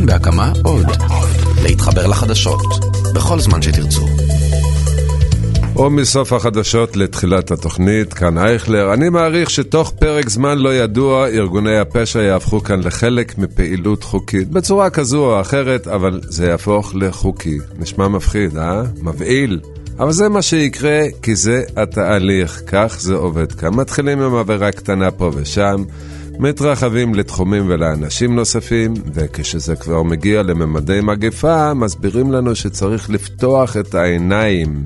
כאן בהקמה עוד. להתחבר לחדשות, בכל זמן שתרצו. או מסוף החדשות לתחילת התוכנית, כאן אייכלר. אני מעריך שתוך פרק זמן לא ידוע, ארגוני הפשע יהפכו כאן לחלק מפעילות חוקית. בצורה כזו או אחרת, אבל זה יהפוך לחוקי. נשמע מפחיד, אה? מבהיל. אבל זה מה שיקרה, כי זה התהליך, כך זה עובד כאן. מתחילים עם עבירה קטנה פה ושם, מתרחבים לתחומים ולאנשים נוספים, וכשזה כבר מגיע לממדי מגפה, מסבירים לנו שצריך לפתוח את העיניים.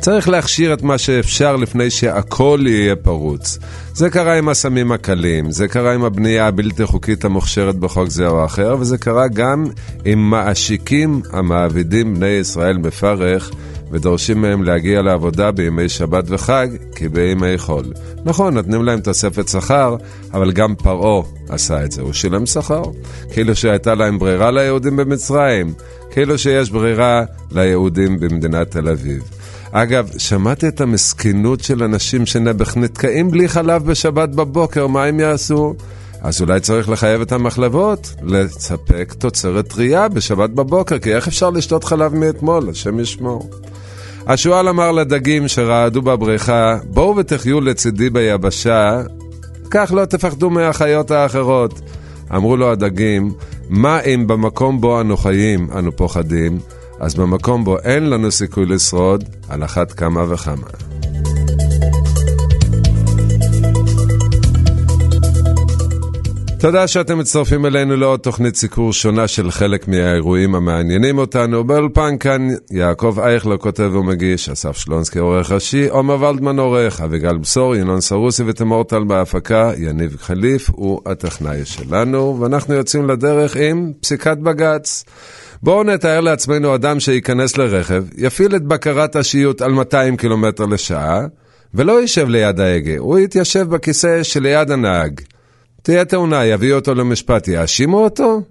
צריך להכשיר את מה שאפשר לפני שהכל יהיה פרוץ. זה קרה עם הסמים הקלים, זה קרה עם הבנייה הבלתי חוקית המוכשרת בחוק זה או אחר, וזה קרה גם עם מעשיקים המעבידים בני ישראל בפרך ודורשים מהם להגיע לעבודה בימי שבת וחג כבימי חול. נכון, נותנים להם תוספת שכר, אבל גם פרעה עשה את זה, הוא שילם שכר. כאילו שהייתה להם ברירה ליהודים במצרים, כאילו שיש ברירה ליהודים במדינת תל אביב. אגב, שמעתי את המסכנות של אנשים שנתקעים בלי חלב בשבת בבוקר, מה הם יעשו? אז אולי צריך לחייב את המחלבות לספק תוצרת טרייה בשבת בבוקר, כי איך אפשר לשתות חלב מאתמול, השם ישמור. השועל אמר לדגים שרעדו בבריכה, בואו ותחיו לצידי ביבשה, כך לא תפחדו מהחיות האחרות. אמרו לו הדגים, מה אם במקום בו אנו חיים, אנו פוחדים, אז במקום בו אין לנו סיכוי לשרוד, על אחת כמה וכמה. תודה שאתם מצטרפים אלינו לעוד תוכנית סיקור שונה של חלק מהאירועים המעניינים אותנו. באולפן כאן יעקב אייכלר כותב ומגיש, אסף שלונסקי עורך ראשי, עומר ולדמן עורך, אביגל בשור, ינון סרוסי ותמור טל בהפקה, יניב חליף הוא הטכנאי שלנו, ואנחנו יוצאים לדרך עם פסיקת בג"ץ. בואו נתאר לעצמנו אדם שייכנס לרכב, יפעיל את בקרת השיוט על 200 קילומטר לשעה, ולא יישב ליד ההגה, הוא יתיישב בכיסא שליד הנהג. תהיה תאונה, יביאו אותו למשפט, יאשימו אותו?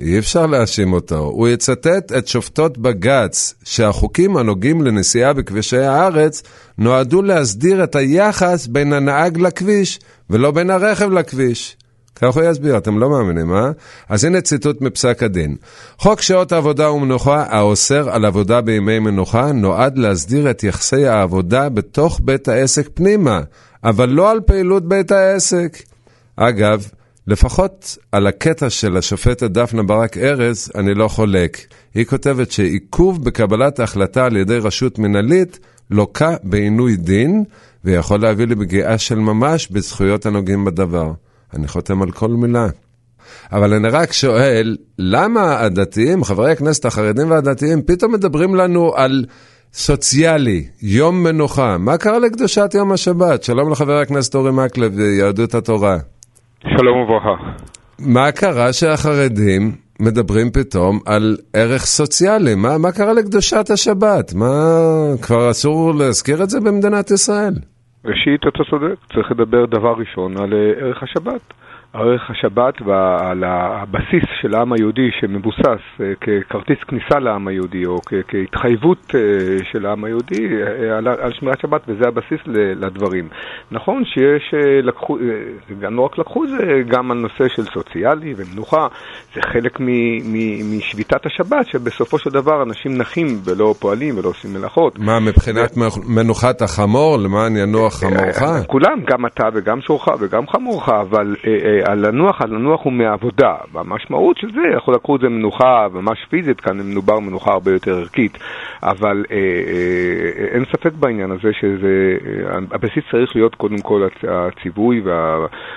אי אפשר להאשים אותו. הוא יצטט את שופטות בג"ץ שהחוקים הנוגעים לנסיעה בכבישי הארץ נועדו להסדיר את היחס בין הנהג לכביש ולא בין הרכב לכביש. כך הוא יסביר, אתם לא מאמינים, אה? אז הנה ציטוט מפסק הדין. חוק שעות עבודה ומנוחה האוסר על עבודה בימי מנוחה נועד להסדיר את יחסי העבודה בתוך בית העסק פנימה, אבל לא על פעילות בית העסק. אגב, לפחות על הקטע של השופטת דפנה ברק ארז, אני לא חולק. היא כותבת שעיכוב בקבלת ההחלטה על ידי רשות מנהלית לוקה בעינוי דין, ויכול להביא לפגיעה של ממש בזכויות הנוגעים בדבר. אני חותם על כל מילה. אבל אני רק שואל, למה הדתיים, חברי הכנסת החרדים והדתיים, פתאום מדברים לנו על סוציאלי, יום מנוחה? מה קרה לקדושת יום השבת? שלום לחבר הכנסת אורי מקלב, יהדות התורה. שלום וברכה. מה קרה שהחרדים מדברים פתאום על ערך סוציאלי? מה, מה קרה לקדושת השבת? מה, כבר אסור להזכיר את זה במדינת ישראל? ראשית, אתה צודק, צריך לדבר דבר ראשון על ערך השבת. ערך השבת ועל הבסיס של העם היהודי שמבוסס אה, ככרטיס כניסה לעם היהודי או כהתחייבות אה, של העם היהודי אה, על, שמירת שבת וזה הבסיס לדברים. נכון שיש, לקחו, גם לא רק לקחו זה, גם על נושא של סוציאלי ומנוחה, זה חלק משביתת השבת שבסופו של דבר אנשים נחים ולא פועלים ולא עושים מלאכות. מה, מבחינת מנוחת החמור, למען ינוח חמורך? כולם, גם אתה וגם שורך וגם חמורך, אבל... על לנוח, על לנוח הוא מעבודה, והמשמעות של זה, יכול לקחו את זה מנוחה ממש פיזית, כאן מדובר מנוחה הרבה יותר ערכית, אבל אה, אה, אין ספק בעניין הזה שהבסיס אה, צריך להיות קודם כל הציווי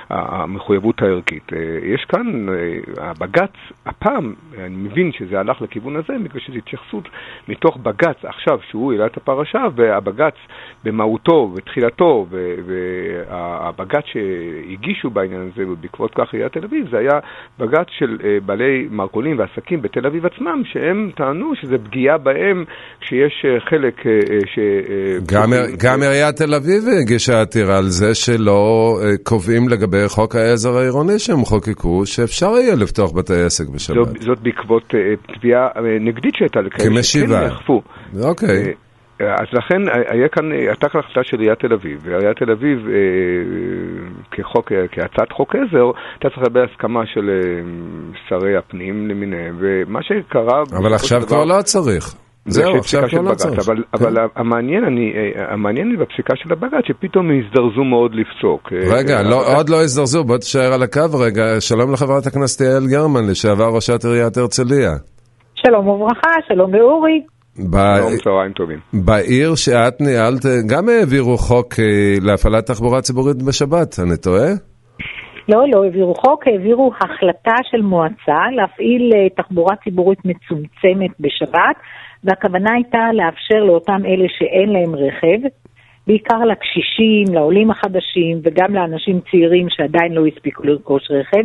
והמחויבות הערכית. אה, יש כאן, אה, הבג"ץ, הפעם, אני מבין שזה הלך לכיוון הזה, בגלל שזו התייחסות מתוך בג"ץ עכשיו, שהוא העלה את הפרשה, והבג"ץ במהותו ותחילתו, והבג"ץ שהגישו בעניין הזה, בעקבות כך עיריית תל אביב, זה היה בג"ץ של אה, בעלי מרכולים ועסקים בתל אביב עצמם, שהם טענו שזה פגיעה בהם כשיש אה, חלק אה, ש... גם, גם עיריית תל אביב הגישה עתירה על זה שלא קובעים לגבי חוק העזר העירוני שהם חוקקו, שאפשר יהיה לפתוח בתי עסק בשבת. זאת, זאת בעקבות תביעה נגדית שהייתה לכאלה, כמשיבה. נאכפו. אוקיי. אז לכן היה כאן, הייתה כאן החלטה של עיריית תל אביב, ועיריית תל אביב אה, כחוק, כהצעת חוק עזר, הייתה צריכה לקבל הסכמה של אה, שרי הפנים למיניהם, ומה שקרה... אבל עכשיו כבר לא צריך. זהו, עכשיו כבר לא צריך. אבל, כן. אבל המעניין, אני, אה, המעניין לי בפסיקה של הבג"ץ, שפתאום הזדרזו מאוד לפסוק. רגע, לא, עוד לא הזדרזו, בוא תישאר על הקו רגע. שלום לחברת הכנסת יעל גרמן, לשעבר ראשת עיריית הרצליה. שלום וברכה, שלום לאורי. שלום, צהריים טובים. בעיר שאת ניהלת, גם העבירו חוק אה, להפעלת תחבורה ציבורית בשבת, אני טועה? לא, לא העבירו חוק, העבירו החלטה של מועצה להפעיל אה, תחבורה ציבורית מצומצמת בשבת, והכוונה הייתה לאפשר לאותם אלה שאין להם רכב, בעיקר לקשישים, לעולים החדשים וגם לאנשים צעירים שעדיין לא הספיקו לרכוש רכב,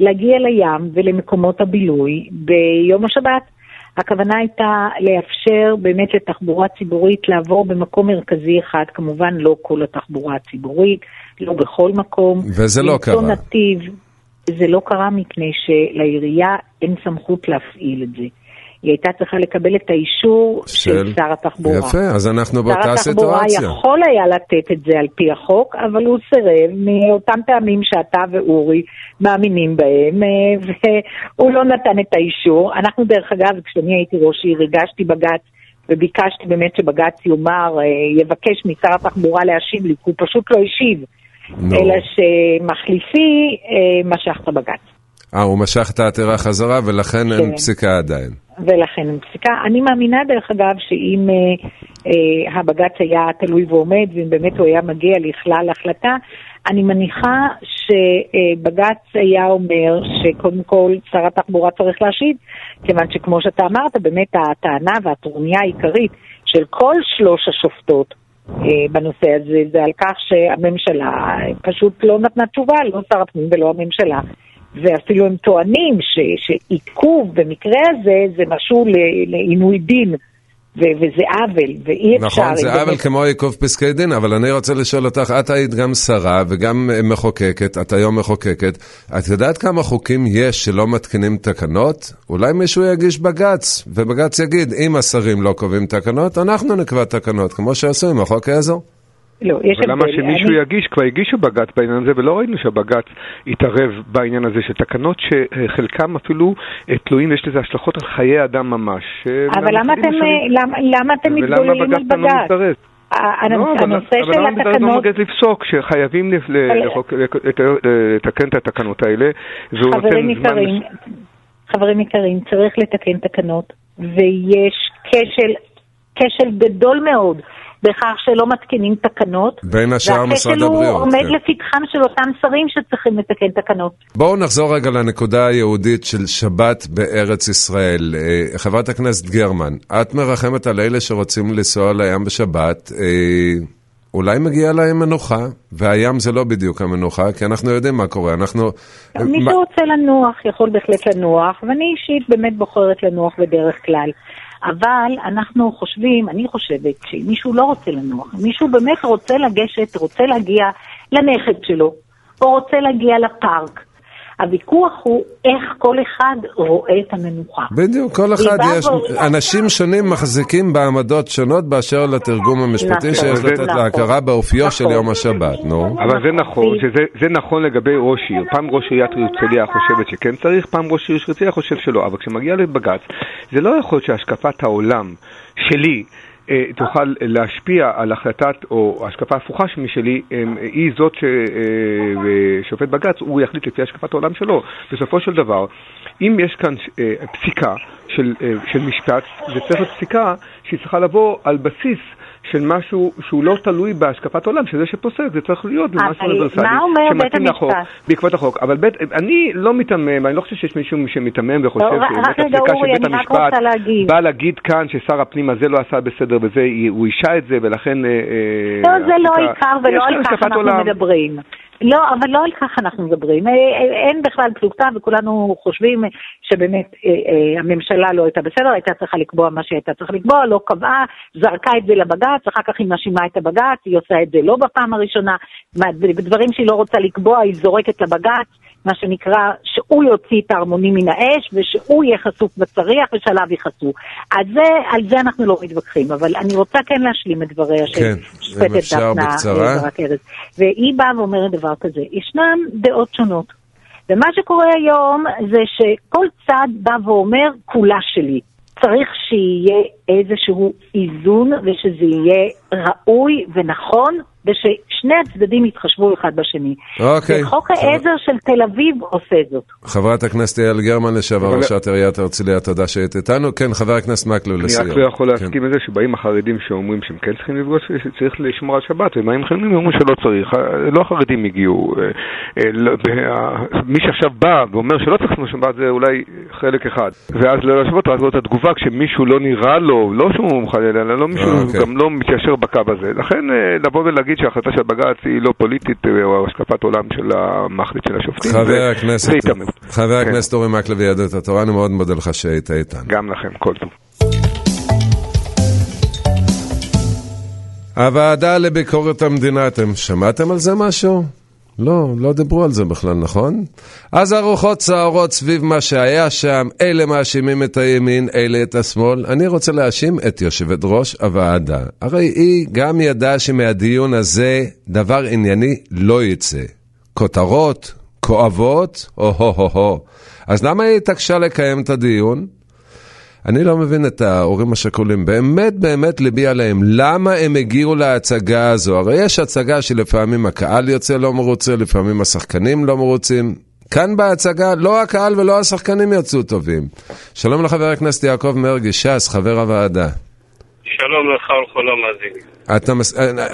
להגיע לים ולמקומות הבילוי ביום השבת. הכוונה הייתה לאפשר באמת לתחבורה ציבורית לעבור במקום מרכזי אחד, כמובן לא כל התחבורה הציבורית, לא בכל מקום. וזה לא קרה. נתיב. זה לא קרה מפני שלעירייה אין סמכות להפעיל את זה. היא הייתה צריכה לקבל את האישור של, של שר התחבורה. יפה, אז אנחנו באותה סיטואציה. שר התחבורה יכול היה לתת את זה על פי החוק, אבל הוא סירב מאותם טעמים שאתה ואורי מאמינים בהם, אה, והוא לא נתן את האישור. אנחנו דרך אגב, כשאני הייתי ראש עיר, הגשתי בג"ץ וביקשתי באמת שבג"ץ יאמר, אה, יבקש משר התחבורה להשיב לי, כי הוא פשוט לא השיב, no. אלא שמחליפי אה, משך את הבג"ץ. אה, הוא משך את העתירה חזרה ולכן כן. אין פסיקה עדיין. ולכן אין פסיקה. אני מאמינה דרך אגב שאם אה, אה, הבג"ץ היה תלוי ועומד ואם באמת הוא היה מגיע לכלל החלטה, אני מניחה שבג"ץ היה אומר שקודם כל שר התחבורה צריך להשיב, כיוון שכמו שאתה אמרת, באמת הטענה והטרוניה העיקרית של כל שלוש השופטות אה, בנושא הזה זה על כך שהממשלה פשוט לא נתנה תשובה, לא שר הפנים ולא הממשלה. ואפילו הם טוענים שעיכוב במקרה הזה זה משהו לעינוי דין. וזה עוול, ואי אפשר... נכון, זה עוול כמו עיכוב פסקי דין, אבל אני רוצה לשאול אותך, את היית גם שרה וגם מחוקקת, את היום מחוקקת, את יודעת כמה חוקים יש שלא מתקינים תקנות? אולי מישהו יגיש בג"ץ, ובג"ץ יגיד, אם השרים לא קובעים תקנות, אנחנו נקבע תקנות, כמו שעשו עם החוק העזר. לא, יש הבדל. ולמה שמישהו אני... יגיש? כבר הגישו בג"ץ בעניין הזה, ולא ראינו שהבג"ץ יתערב בעניין הזה, שתקנות שחלקם אפילו אה, תלויים, יש לזה השלכות על חיי אדם ממש. אה, אבל למה אתם, אה, למה, למה אתם מתגוללים על בג"ץ? לא, הנושא של התקנות... אבל למה בג"ץ לפסוק שחייבים לתקן את התקנות האלה, והוא נותן זמן... חברים יקרים, צריך לתקן תקנות, ויש כשל, כשל גדול מאוד בכך שלא מתקינים תקנות. בין השאר משרד הבריאות. והכשל הוא עומד כן. לפתחם של אותם שרים שצריכים לתקן תקנות. בואו נחזור רגע לנקודה היהודית של שבת בארץ ישראל. אה, חברת הכנסת גרמן, את מרחמת על אלה שרוצים לנסוע לים בשבת. אה, אולי מגיע להם מנוחה, והים זה לא בדיוק המנוחה, כי אנחנו יודעים מה קורה, אנחנו... מי שרוצה לנוח יכול בהחלט לנוח, ואני אישית באמת בוחרת לנוח בדרך כלל. אבל אנחנו חושבים, אני חושבת, שאם מישהו לא רוצה לנוח, אם מישהו באמת רוצה לגשת, רוצה להגיע לנכד שלו, או רוצה להגיע לפארק, הוויכוח הוא איך כל אחד רואה את המנוחה. בדיוק, כל אחד יש, אנשים שונים מחזיקים בעמדות שונות באשר לתרגום המשפטי נכון, שיש לתת להכרה באופיו של נכון. יום השבת, נו. אבל זה נכון, שזה נכון לגבי ראש עיר. פעם ראש עיריית הרצליה חושבת שכן צריך, פעם ראש עיר של הרצליה חושב שלא. אבל כשמגיע לבג"ץ, זה לא יכול להיות שהשקפת העולם שלי אה, תוכל להשפיע על החלטת או השקפה הפוכה משלי, היא זאת ששופט אה, בג"ץ, הוא יחליט לפי השקפת העולם שלו. בסופו של דבר, אם יש כאן אה, פסיקה של, של משפט, זה צריך להיות פסיקה שהיא צריכה לבוא על בסיס של משהו שהוא לא תלוי בהשקפת עולם, שזה שפוסק, זה צריך להיות במשהו אוניברסלי. בית המשפט? בעקבות החוק. אבל בית, אני לא מיתמם, אני לא חושב שיש מישהו שמיתמם וחושב לא, שבית הפסיקה של בית המשפט בא להגיד כאן ששר הפנים הזה לא עשה בסדר וזה, הוא אישה את זה ולכן... אה, לא, זה לא עיקר ולא על כך אנחנו מדברים. לא, אבל לא על כך אנחנו מדברים. אה, אה, אין בכלל פלוגתא וכולנו חושבים שבאמת אה, הממשלה לא הייתה בסדר, הייתה צריכה לקבוע מה שהייתה צריכה לקבוע, לא קבעה, זרקה את זה לבג"ץ, אחר כך היא מאשימה את הבג"ץ, היא עושה את זה לא בפעם הראשונה, בדברים שהיא לא רוצה לקבוע היא זורקת לבג"ץ. מה שנקרא, שהוא יוציא את הערמונים מן האש ושהוא יהיה חשוף בצריח ושעליו יכעסו. אז זה, על זה אנחנו לא מתווכחים, אבל אני רוצה כן להשלים את דבריה כן, של שופטת דפנה ברק ארז. והיא באה ואומרת דבר כזה, ישנן דעות שונות. ומה שקורה היום זה שכל צד בא ואומר, כולה שלי. צריך שיהיה איזשהו איזון ושזה יהיה ראוי ונכון וששני הצדדים יתחשבו אחד בשני. אוקיי. וחוק חבר... העזר של תל אביב עושה זאת. חברת הכנסת יעל גרמן, לשעבר ראשת עיריית הרצליה, תודה שהיית איתנו. כן, חבר הכנסת מקלב, לסיום. אני רק לא יכול כן. להסכים עם זה שבאים החרדים שאומרים שהם כן צריכים לפגוש, שצריך לשמור על שבת, ובאים חילונים ואומרים שלא צריך. לא החרדים הגיעו. אה, אה, לא, מי שעכשיו בא ואומר שלא צריך לשמור שבת זה אולי חלק אחד. ואז לא להשוות, ואז לראות את התגובה כשמישהו לא נראה לו, לא שהוא מחלל, אלא לא מישהו אוקיי. גם לא מתיישר בקו הזה. לכן אה, לבוא ולהגיד להגיד שההחלטה של בג"ץ היא לא פוליטית אה, או השקפת עולם של המחליט של השופטים. חבר הכנסת, חבר כן. הכנסת אורי מקלב יהדות התורה, אני מאוד מודה לך שהיית איתנו. גם לכם, כל טוב. הוועדה לביקורת המדינה, אתם שמעתם על זה משהו? לא, לא דיברו על זה בכלל, נכון? אז הרוחות סערות סביב מה שהיה שם, אלה מאשימים את הימין, אלה את השמאל. אני רוצה להאשים את יושבת ראש הוועדה. הרי היא גם ידעה שמהדיון הזה דבר ענייני לא יצא. כותרות, כואבות, או-הו-הו-הו. אז למה היא התעקשה לקיים את הדיון? אני לא מבין את ההורים השכולים, באמת באמת ליבי עליהם. למה הם הגיעו להצגה הזו? הרי יש הצגה שלפעמים הקהל יוצא לא מרוצה, לפעמים השחקנים לא מרוצים. כאן בהצגה לא הקהל ולא השחקנים יצאו טובים. שלום לחבר הכנסת יעקב מרגי, ש"ס, חבר הוועדה. שלום לך ולכל המאזינים. אתה,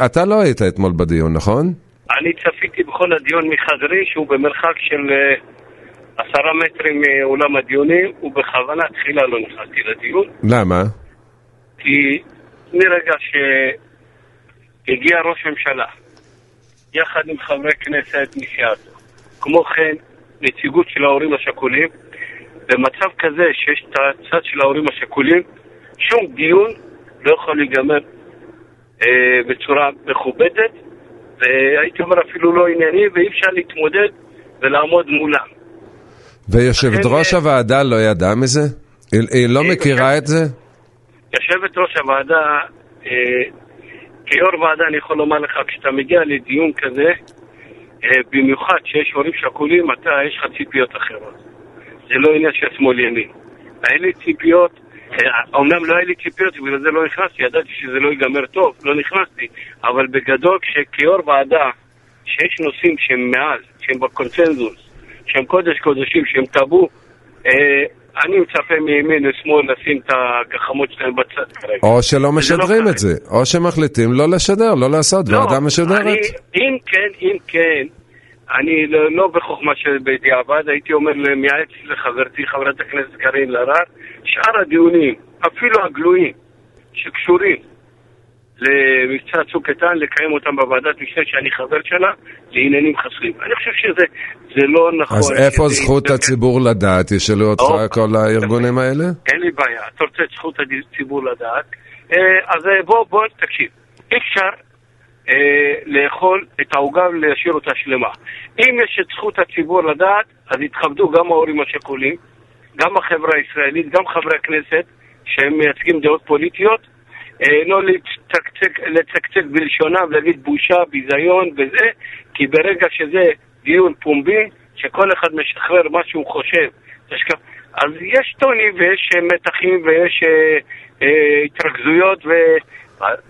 אתה לא היית אתמול בדיון, נכון? אני צפיתי בכל הדיון מחדרי שהוא במרחק של אה, עשרה מטרים מאולם הדיונים, ובכוונה תחילה לא נכנסתי לדיון. למה? כי מרגע שהגיע ראש ממשלה, יחד עם חברי כנסת מסיעתו, כמו כן נציגות של ההורים השכולים, במצב כזה שיש את הצד של ההורים השכולים, שום דיון לא יכול להיגמר אה, בצורה מכובדת, והייתי אומר אפילו לא ענייני, ואי אפשר להתמודד ולעמוד מולם. ויושבת ראש אה, הוועדה לא ידעה מזה? היא, היא לא מכירה את זה? יושבת ראש הוועדה, אה, כיו"ר ועדה אני יכול לומר לך, כשאתה מגיע לדיון כזה, אה, במיוחד שיש הורים שכולים, אתה, יש לך ציפיות אחרות. זה לא עניין של שמאל ימין. היה לי ציפיות, אומנם לא היה לי ציפיות, בגלל זה לא נכנסתי, ידעתי שזה לא ייגמר טוב, לא נכנסתי, אבל בגדול, כשכיו"ר ועדה, שיש נושאים שהם מעל, שהם בקונצנזוס, שהם קודש קודשים, שהם טאבו, אה, אני מצפה מימין ושמאל לשים את הגחמות שלהם בצד כרגע. או שלא לא משדרים לא את זה, או שמחליטים לא לשדר, לא לעשות, לא, ועדה משדרת. אני, אם כן, אם כן, אני לא, לא בחוכמה שבדיעבד, הייתי אומר, מייעץ לחברתי חברת הכנסת קארין אלהרר, שאר הדיונים, אפילו הגלויים, שקשורים למבצע צוק איתן, לקיים אותם בוועדת משנה שאני חבר שלה, לעניינים חסויים. אני חושב שזה לא נכון. אז איפה זכות הציבור לדעת? ישאלו אותך כל הארגונים האלה? אין לי בעיה. אתה רוצה את זכות הציבור לדעת? אה, אז אה, בוא, בוא, תקשיב. אי אפשר אה, לאכול את העוגה ולהשאיר אותה שלמה. אם יש את זכות הציבור לדעת, אז יתכבדו גם ההורים השכולים, גם החברה הישראלית, גם חברי הכנסת, שהם מייצגים דעות פוליטיות, לא לצקצק, לצקצק בלשונם, להגיד בושה, ביזיון וזה, כי ברגע שזה דיון פומבי, שכל אחד משחרר מה שהוא חושב, אז יש טונים ויש אה, מתחים ויש אה, אה, התרכזויות ו...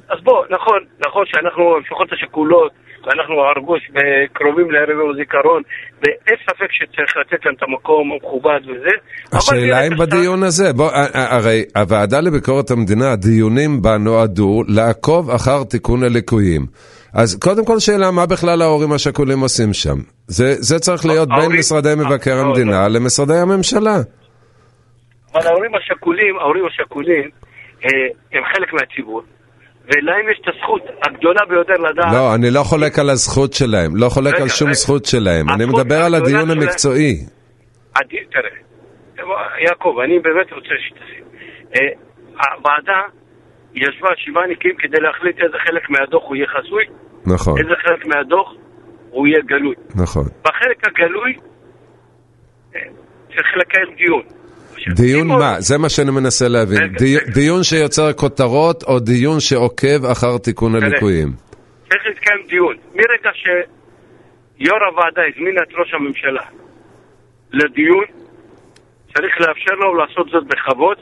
אז בוא, נכון, נכון שאנחנו, המשפחות השכולות, ואנחנו ארגוש קרובים לערב יום הזיכרון, ואין ספק שצריך לתת להם את המקום המכובד וזה. השאלה אם בדיון הזה, בוא, הרי הוועדה לביקורת המדינה, הדיונים בה נועדו לעקוב אחר תיקון הליקויים. אז קודם כל שאלה, מה בכלל ההורים השכולים עושים שם? זה, זה צריך להיות בין משרדי מבקר המדינה למשרדי הממשלה. אבל ההורים השכולים, ההורים השכולים, אה, הם חלק מהציבור. ולהם יש את הזכות הגדולה ביותר לדעת... לא, אני לא חולק על הזכות שלהם, לא חולק רגע, על שום רגע. זכות שלהם. אני מדבר על הדיון המקצועי. תראה, יעקב, אני באמת רוצה שתשים. אה, הוועדה ישבה שבעה נקיים כדי להחליט איזה חלק מהדוח הוא יהיה חסוי, נכון, איזה חלק מהדוח הוא יהיה גלוי. נכון. בחלק הגלוי אה, צריך לקיים דיון. עכשיו, דיון מה? זה מה שאני מנסה להבין. רגע, די- רגע. דיון שיוצר כותרות או דיון שעוקב אחר תיקון. הליקויים? צריך להתקיים דיון. מרגע שיו"ר הוועדה הזמינה את ראש הממשלה לדיון, צריך לאפשר לו לעשות זאת בכבוד.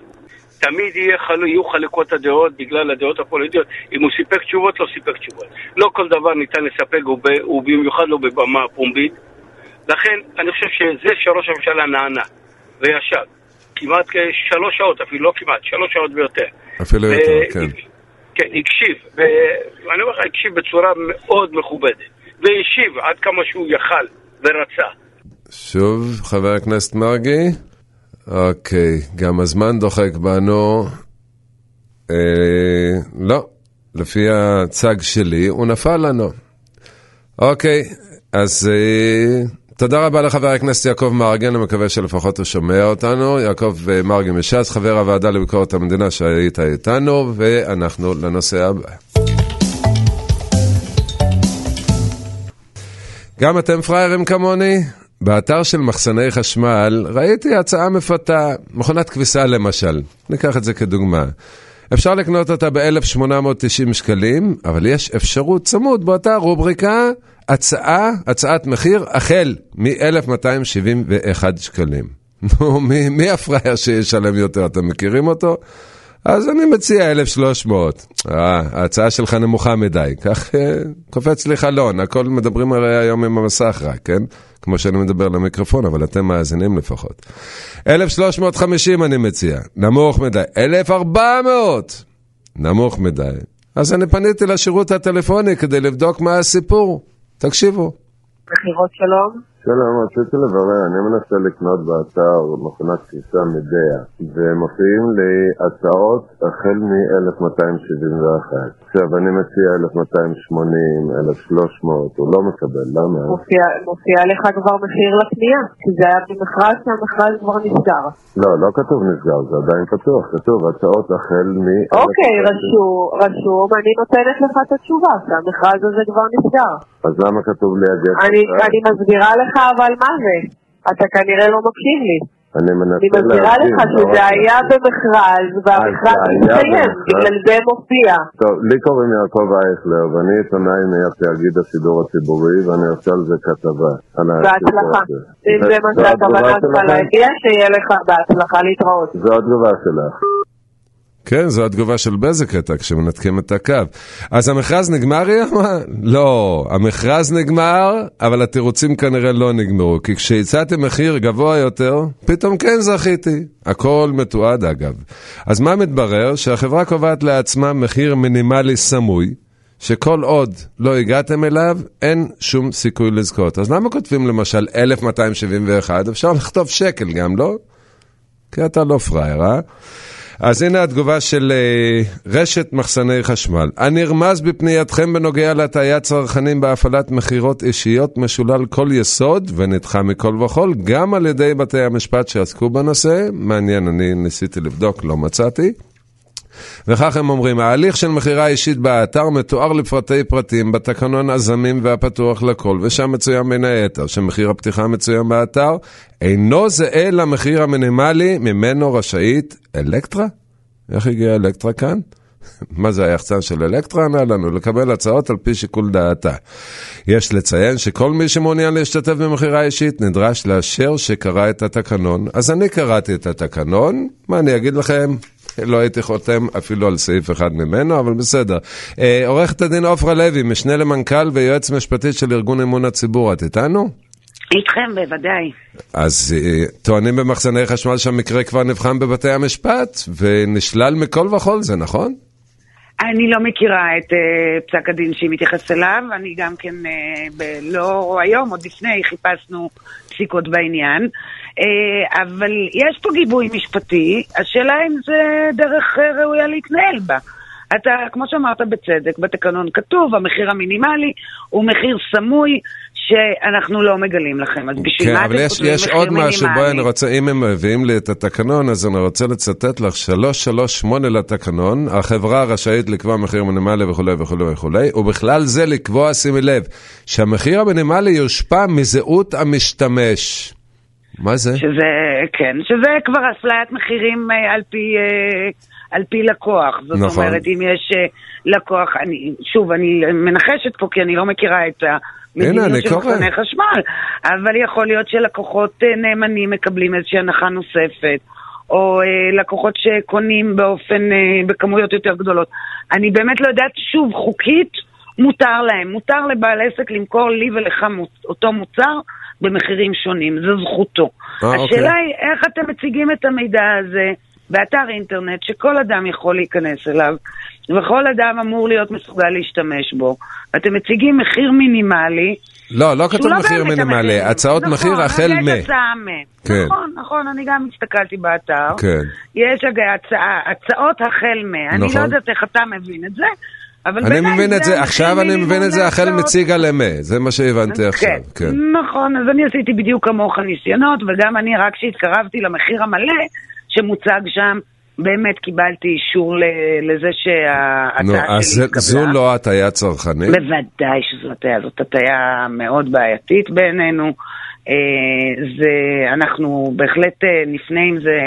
תמיד. יהיו חלקות הדעות בגלל הדעות הפוליטיות. אם הוא סיפק תשובות, לא סיפק תשובות. לא כל דבר ניתן לספק, וב... ובמיוחד לא בבמה פומבית. לכן, אני חושב שזה שראש הממשלה נענה וישב כמעט שלוש שעות, אפילו לא כמעט, שלוש שעות ויותר. אפילו יותר, כן. כן, הקשיב, ואני אומר לך, הקשיב בצורה מאוד מכובדת, והשיב עד כמה שהוא יכל ורצה. שוב, חבר הכנסת מרגי. אוקיי, גם הזמן דוחק בנו. אה, לא, לפי הצג שלי, הוא נפל לנו. אוקיי, אז אה, תודה רבה לחבר הכנסת יעקב מרגי, אני מקווה שלפחות הוא שומע אותנו. יעקב אה, מרגי מש"ס, חבר הוועדה לביקורת המדינה שהיית איתנו, ואנחנו לנושא הבא. גם אתם פראיירים כמוני? באתר של מחסני חשמל ראיתי הצעה מפתה, מכונת כביסה למשל, ניקח את זה כדוגמה. אפשר לקנות אותה ב-1890 שקלים, אבל יש אפשרות צמוד באותה רובריקה, הצעה, הצעת מחיר, החל מ-1271 שקלים. נו, מי, מי הפראייר שישלם יותר? אתם מכירים אותו? אז אני מציע 1,300. אה, ההצעה שלך נמוכה מדי. כך אה, קופץ לי חלון, הכל מדברים הרי היום עם המסך רק, כן? כמו שאני מדבר למיקרופון, אבל אתם מאזינים לפחות. 1,350 אני מציע, נמוך מדי. 1,400! נמוך מדי. אז אני פניתי לשירות הטלפוני כדי לבדוק מה הסיפור. תקשיבו. מכירות שלום. שלום, רציתי לברר, אני מנסה לקנות באתר מכונת כביסה מדיה, ומופיעים לי הצעות החל מ-1271. עכשיו, אני מציע 1280, 1300, הוא לא מקבל, למה? מופיע, מופיע לך כבר מחיר לקנייה, כי זה היה במכרז שהמכרז כבר נסגר. לא, לא כתוב נסגר, זה עדיין פתוח, כתוב הצעות החל מ... אוקיי, רשום, רשום, אני נותנת לך את התשובה, שהמכרז הזה כבר נסגר. אז למה כתוב לי הגט? אני, אני מסבירה לך אבל מה זה. אתה כנראה לא מקשיב לי. אני מנסה אני מסבירה להבין, לך לא שזה רק- היה במכרז, והמכרז היה מסתיים, במכרז. בגלל זה מופיע. טוב, לי קוראים יעקב אייכלר, ואני עיתונאי מתאגיד השידור הציבורי, ואני עושה על זה כתבה. בהצלחה. אם זה מה שהכוונה שלך שלכם? להגיע, שיהיה לך בהצלחה להתראות. זו התגובה שלך. כן, זו התגובה של בזק הייתה כשמנתקים את הקו. אז המכרז נגמר, היא אמרה? לא, המכרז נגמר, אבל התירוצים כנראה לא נגמרו. כי כשהצעתי מחיר גבוה יותר, פתאום כן זכיתי. הכל מתועד אגב. אז מה מתברר? שהחברה קובעת לעצמה מחיר מינימלי סמוי, שכל עוד לא הגעתם אליו, אין שום סיכוי לזכות. אז למה כותבים למשל 1271? אפשר לכתוב שקל גם, לא? כי אתה לא פראייר, אה? אז הנה התגובה של uh, רשת מחסני חשמל. הנרמז בפנייתכם בנוגע להטיית צרכנים בהפעלת מכירות אישיות משולל כל יסוד ונדחה מכל וכול, גם על ידי בתי המשפט שעסקו בנושא. מעניין, אני ניסיתי לבדוק, לא מצאתי. וכך הם אומרים, ההליך של מכירה אישית באתר מתואר לפרטי פרטים בתקנון הזמין והפתוח לכל, ושם מצוין בין היתר שמחיר הפתיחה המצוין באתר אינו זהה למחיר המינימלי ממנו רשאית אלקטרה? איך הגיעה אלקטרה כאן? מה זה היחצן של אלקטרה? ענה לנו, לקבל הצעות על פי שיקול דעתה. יש לציין שכל מי שמעוניין להשתתף במכירה אישית נדרש לאשר שקרא את התקנון. אז אני קראתי את התקנון, מה אני אגיד לכם? לא הייתי חותם אפילו על סעיף אחד ממנו, אבל בסדר. אה, עורכת הדין עופרה לוי, משנה למנכ"ל ויועץ משפטי של ארגון אמון הציבור, את איתנו? איתכם, בוודאי. אז אה, טוענים במחסני חשמל שהמקרה כבר נבחן בבתי המשפט, ונשלל מכל וכול, זה נכון? אני לא מכירה את uh, פסק הדין שהיא מתייחסת אליו, אני גם כן, uh, ב- לא היום, עוד לפני, חיפשנו פסיקות בעניין, אבל יש פה גיבוי משפטי, השאלה אם זה דרך uh, ראויה להתנהל בה. אתה, כמו שאמרת בצדק, בתקנון כתוב, המחיר המינימלי הוא מחיר סמוי שאנחנו לא מגלים לכם. אז בשביל כן, מה אבל אתם יש, כותבים יש מחיר עוד מינימלי? משהו, בואי, אני רוצה, אם הם מביאים לי את התקנון, אז אני רוצה לצטט לך 338 לתקנון, החברה רשאית לקבוע מחיר מינימלי וכולי וכולי וכולי, ובכלל זה לקבוע, שימי לב, שהמחיר המינימלי יושפע מזהות המשתמש. מה זה? שזה, כן, שזה כבר אפליית מחירים אה, על פי, אה, על פי לקוח. זאת נכון. אומרת, אם יש אה, לקוח, אני, שוב, אני מנחשת פה כי אני לא מכירה את הנה, אני המדיניות של. מחסני חשמל, אבל יכול להיות שלקוחות נאמנים מקבלים איזושהי הנחה נוספת. או אה, לקוחות שקונים באופן, אה, בכמויות יותר גדולות. אני באמת לא יודעת, שוב, חוקית מותר להם, מותר לבעל עסק למכור לי ולך מוצ- אותו מוצר במחירים שונים, זו זכותו. אה, השאלה אוקיי. היא איך אתם מציגים את המידע הזה באתר אינטרנט שכל אדם יכול להיכנס אליו, וכל אדם אמור להיות מסוגל להשתמש בו. אתם מציגים מחיר מינימלי, לא, לא כתוב לא מחיר מינימלי. הצעות נכון, מחיר החל מ... מ... כן. נכון, נכון, אני גם הסתכלתי באתר. כן. יש הצעה, הצעות החל מ... אני נכון. לא יודעת איך אתה מבין את זה, אני מבין את זה, עכשיו אני מבין את זה החל להצעות. מציגה למה, זה מה שהבנתי עכשיו, כן. נכון, אז אני עשיתי בדיוק כמוך ניסיונות, וגם אני, רק כשהתקרבתי למחיר המלא שמוצג שם, באמת קיבלתי אישור לזה שההצעה אז שלי התקבלה. זו לא הטעיה צרכנית? בוודאי שזו הטעיה, זאת הטעיה מאוד בעייתית בעינינו. אה, זה, אנחנו בהחלט אה, נפנה עם זה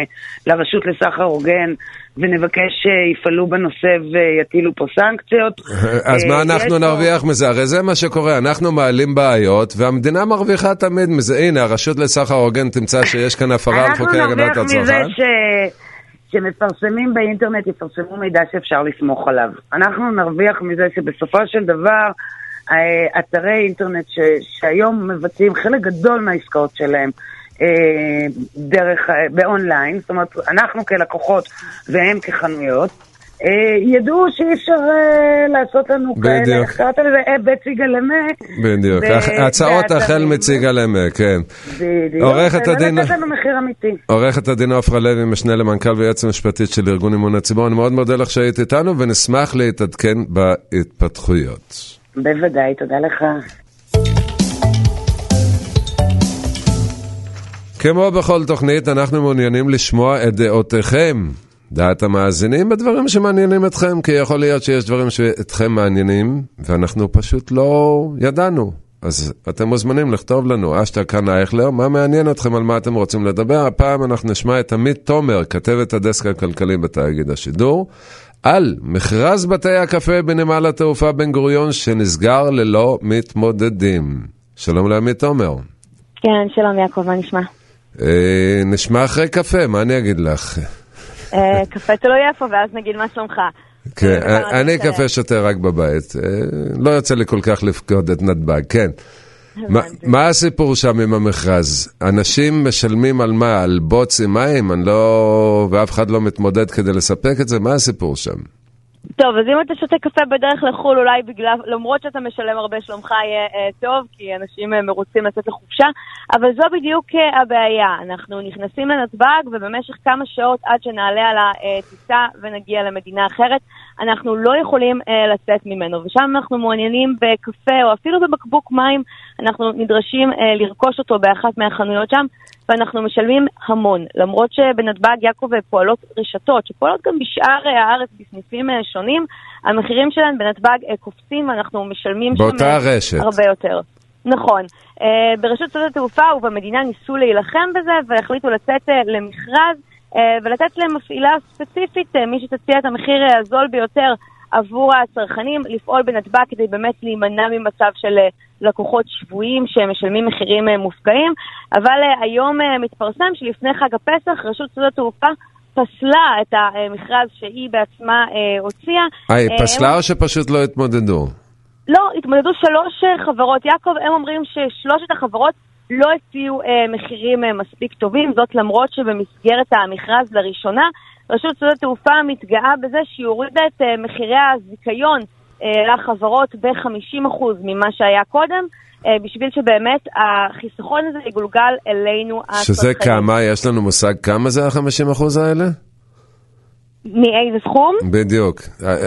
לרשות לסחר הוגן ונבקש שיפעלו בנושא ויטילו פה סנקציות. אז אה, מה אנחנו נרוויח מזה? הרי זה מה שקורה, אנחנו מעלים בעיות והמדינה מרוויחה תמיד מזה. הנה, הרשות לסחר הוגן תמצא שיש כאן הפרה על חוקי הגנת אנחנו נרוויח מזה הצרכן. שמפרסמים באינטרנט יפרסמו מידע שאפשר לסמוך עליו. אנחנו נרוויח מזה שבסופו של דבר אה, אתרי אינטרנט ש... שהיום מבצעים חלק גדול מהעסקאות שלהם אה, דרך, אה, באונליין, זאת אומרת, אנחנו כלקוחות והם כחנויות, אה, ידעו שאי אפשר אה, לעשות לנו כאלה, בדיוק. איך קראת לזה? אה, בית סיגלמה. בדיוק, ב- הצעות. החל מציגה למה, כן. בדיוק. עורכת הדין- ולתת לנו מחיר אמיתי. עורכת הדין עפרה לוי, משנה למנכ"ל ויועץ המשפטית של ארגון אמון הציבור, אני מאוד מודה לך שהיית איתנו ונשמח להתעדכן בהתפתחויות. בוודאי, תודה לך. כמו בכל תוכנית, אנחנו מעוניינים לשמוע את דעותיכם, דעת המאזינים, בדברים שמעניינים אתכם, כי יכול להיות שיש דברים שאתכם מעניינים, ואנחנו פשוט לא ידענו. אז אתם מוזמנים לכתוב לנו, אשטג כאן אייכלר, מה מעניין אתכם, על מה אתם רוצים לדבר. הפעם אנחנו נשמע את עמית תומר, כתבת הדסק הכלכלי בתאגיד השידור, על מכרז בתי הקפה בנמל התעופה בן גוריון שנסגר ללא מתמודדים. שלום לעמית תומר. כן, שלום יעקב, מה נשמע? אה, נשמע אחרי קפה, מה אני אגיד לך? אה, קפה תלוי איפה, ואז נגיד מה שלומך. כן, אה, אני. קפה שותה רק בבית. לא יוצא לי כל כך לפקוד את נתב"ג, כן. מה הסיפור שם עם המכרז? אנשים משלמים על מה? על בוץ עם מים? אני לא... ואף אחד לא מתמודד כדי לספק את זה? מה הסיפור שם? טוב, אז אם אתה שותה קפה בדרך לחו"ל, אולי בגלל, למרות שאתה משלם הרבה, שלומך יהיה אה, טוב, כי אנשים אה, מרוצים לצאת לחופשה, אבל זו בדיוק אה, הבעיה. אנחנו נכנסים לנתב"ג, ובמשך כמה שעות עד שנעלה על הטיסה ונגיע למדינה אחרת, אנחנו לא יכולים אה, לצאת ממנו. ושם אנחנו מעוניינים בקפה, או אפילו בבקבוק מים, אנחנו נדרשים אה, לרכוש אותו באחת מהחנויות שם, ואנחנו משלמים המון. למרות שבנתב"ג יעקב פועלות רשתות, שפועלות גם בשאר אה, הארץ בסניפים אה, שונים, המחירים שלהן בנתב"ג אה, קופצים, ואנחנו משלמים שם אה, רשת. הרבה יותר. נכון. אה, ברשות שדות התעופה ובמדינה ניסו להילחם בזה והחליטו לצאת אה, למכרז אה, ולתת למפעילה ספציפית, אה, מי שתציע את המחיר אה, הזול ביותר עבור הצרכנים, לפעול בנתב"ג כדי באמת להימנע ממצב של אה, לקוחות שבויים שמשלמים מחירים אה, מופקעים. אבל אה, היום אה, מתפרסם שלפני חג הפסח רשות שדות התעופה פסלה את המכרז שהיא בעצמה אה, הוציאה. אה, היא אה, פסלה או שפשוט לא התמודדו? לא, התמודדו שלוש אה, חברות. יעקב, הם אומרים ששלושת החברות לא הציעו אה, מחירים אה, מספיק טובים, זאת למרות שבמסגרת המכרז לראשונה, רשות שדות התעופה מתגאה בזה שהיא הורידה את אה, מחירי הזיכיון אה, לחברות ב-50% ממה שהיה קודם, אה, בשביל שבאמת החיסכון הזה יגולגל אלינו שזה. כמה? יש לנו מושג כמה זה ה-50% האלה? מאיזה סכום? בדיוק.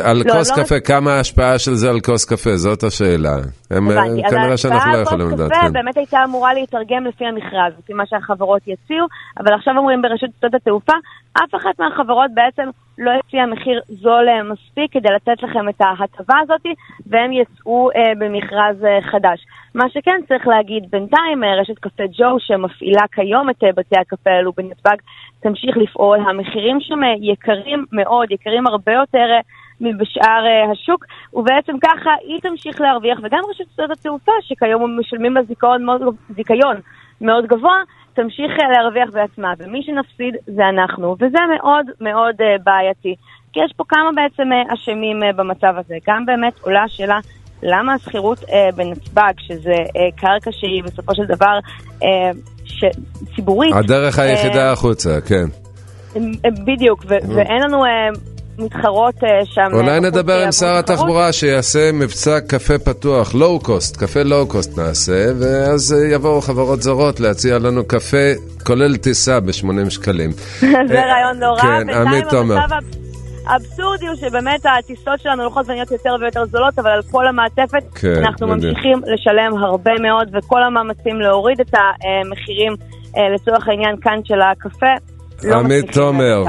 על לא, כוס לא קפה, כמה ההשפעה של זה על כוס קפה? זאת השאלה. הם, הבנתי. אז כנראה שאנחנו לא ההשפעה יכולים על כוס לדעת. קפה כן. באמת הייתה אמורה להתרגם לפי המכרז, לפי מה שהחברות יציעו, אבל עכשיו אומרים ברשות שדות התעופה, אף אחת מהחברות בעצם לא הציעה מחיר זול אה, מספיק כדי לתת לכם את ההטבה הזאת, והם יצאו אה, במכרז אה, חדש. מה שכן צריך להגיד, בינתיים אה, רשת קפה ג'ו שמפעילה כיום את אה, בתי הקפה האלו בנתב"ג, תמשיך לפעול. המחירים שם יקרים מאוד, יקרים הרבה יותר מבשאר אה, השוק, ובעצם ככה היא תמשיך להרוויח, וגם רשת שדות התעופה, שכיום משלמים לה זיכיון מאוד, מאוד גבוה, תמשיך אה, להרוויח בעצמה, ומי שנפסיד זה אנחנו, וזה מאוד מאוד אה, בעייתי. כי יש פה כמה בעצם אה, אשמים במצב הזה. גם באמת עולה השאלה למה השכירות בנתב"ג, שזה קרקע שהיא בסופו של דבר ש... ציבורית, הדרך היחידה החוצה, כן. בדיוק, ו- ואין לנו מתחרות אה, שם. אולי בחוץ, נדבר אה, עם שר. התחבורה שיעשה מבצע קפה פתוח, לואו קוסט, קפה לואו קוסט נעשה, ואז אה, יבואו חברות זרות להציע לנו קפה, כולל טיסה ב-80 שקלים. זה רעיון לא רע. כן, עמית תומר. האבסורדי הוא שבאמת הטיסות שלנו הולכות ונהיות יותר ויותר זולות, אבל על כל המעטפת כן, אנחנו בדיוק. ממשיכים לשלם הרבה מאוד, וכל המאמצים להוריד את המחירים אה, לצורך העניין כאן של הקפה. לא עמית תומר.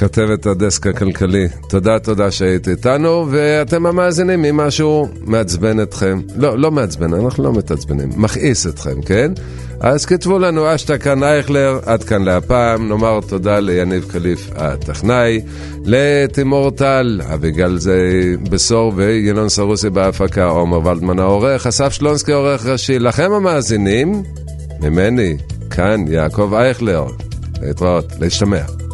כתבת הדסק הכלכלי, תודה תודה שהיית איתנו, ואתם המאזינים, אם משהו מעצבן אתכם, לא, לא מעצבן, אנחנו לא מתעצבנים, מכעיס אתכם, כן? אז כתבו לנו אשטה כאן אייכלר, עד כאן להפעם, נאמר תודה ליניב קליף הטכנאי, לתימור טל, אביגל זה בשור וינון סרוסי בהפקה, עומר ולדמן העורך, אסף שלונסקי עורך ראשי, לכם המאזינים, ממני, כאן יעקב אייכלר, להתראות, להשתמע.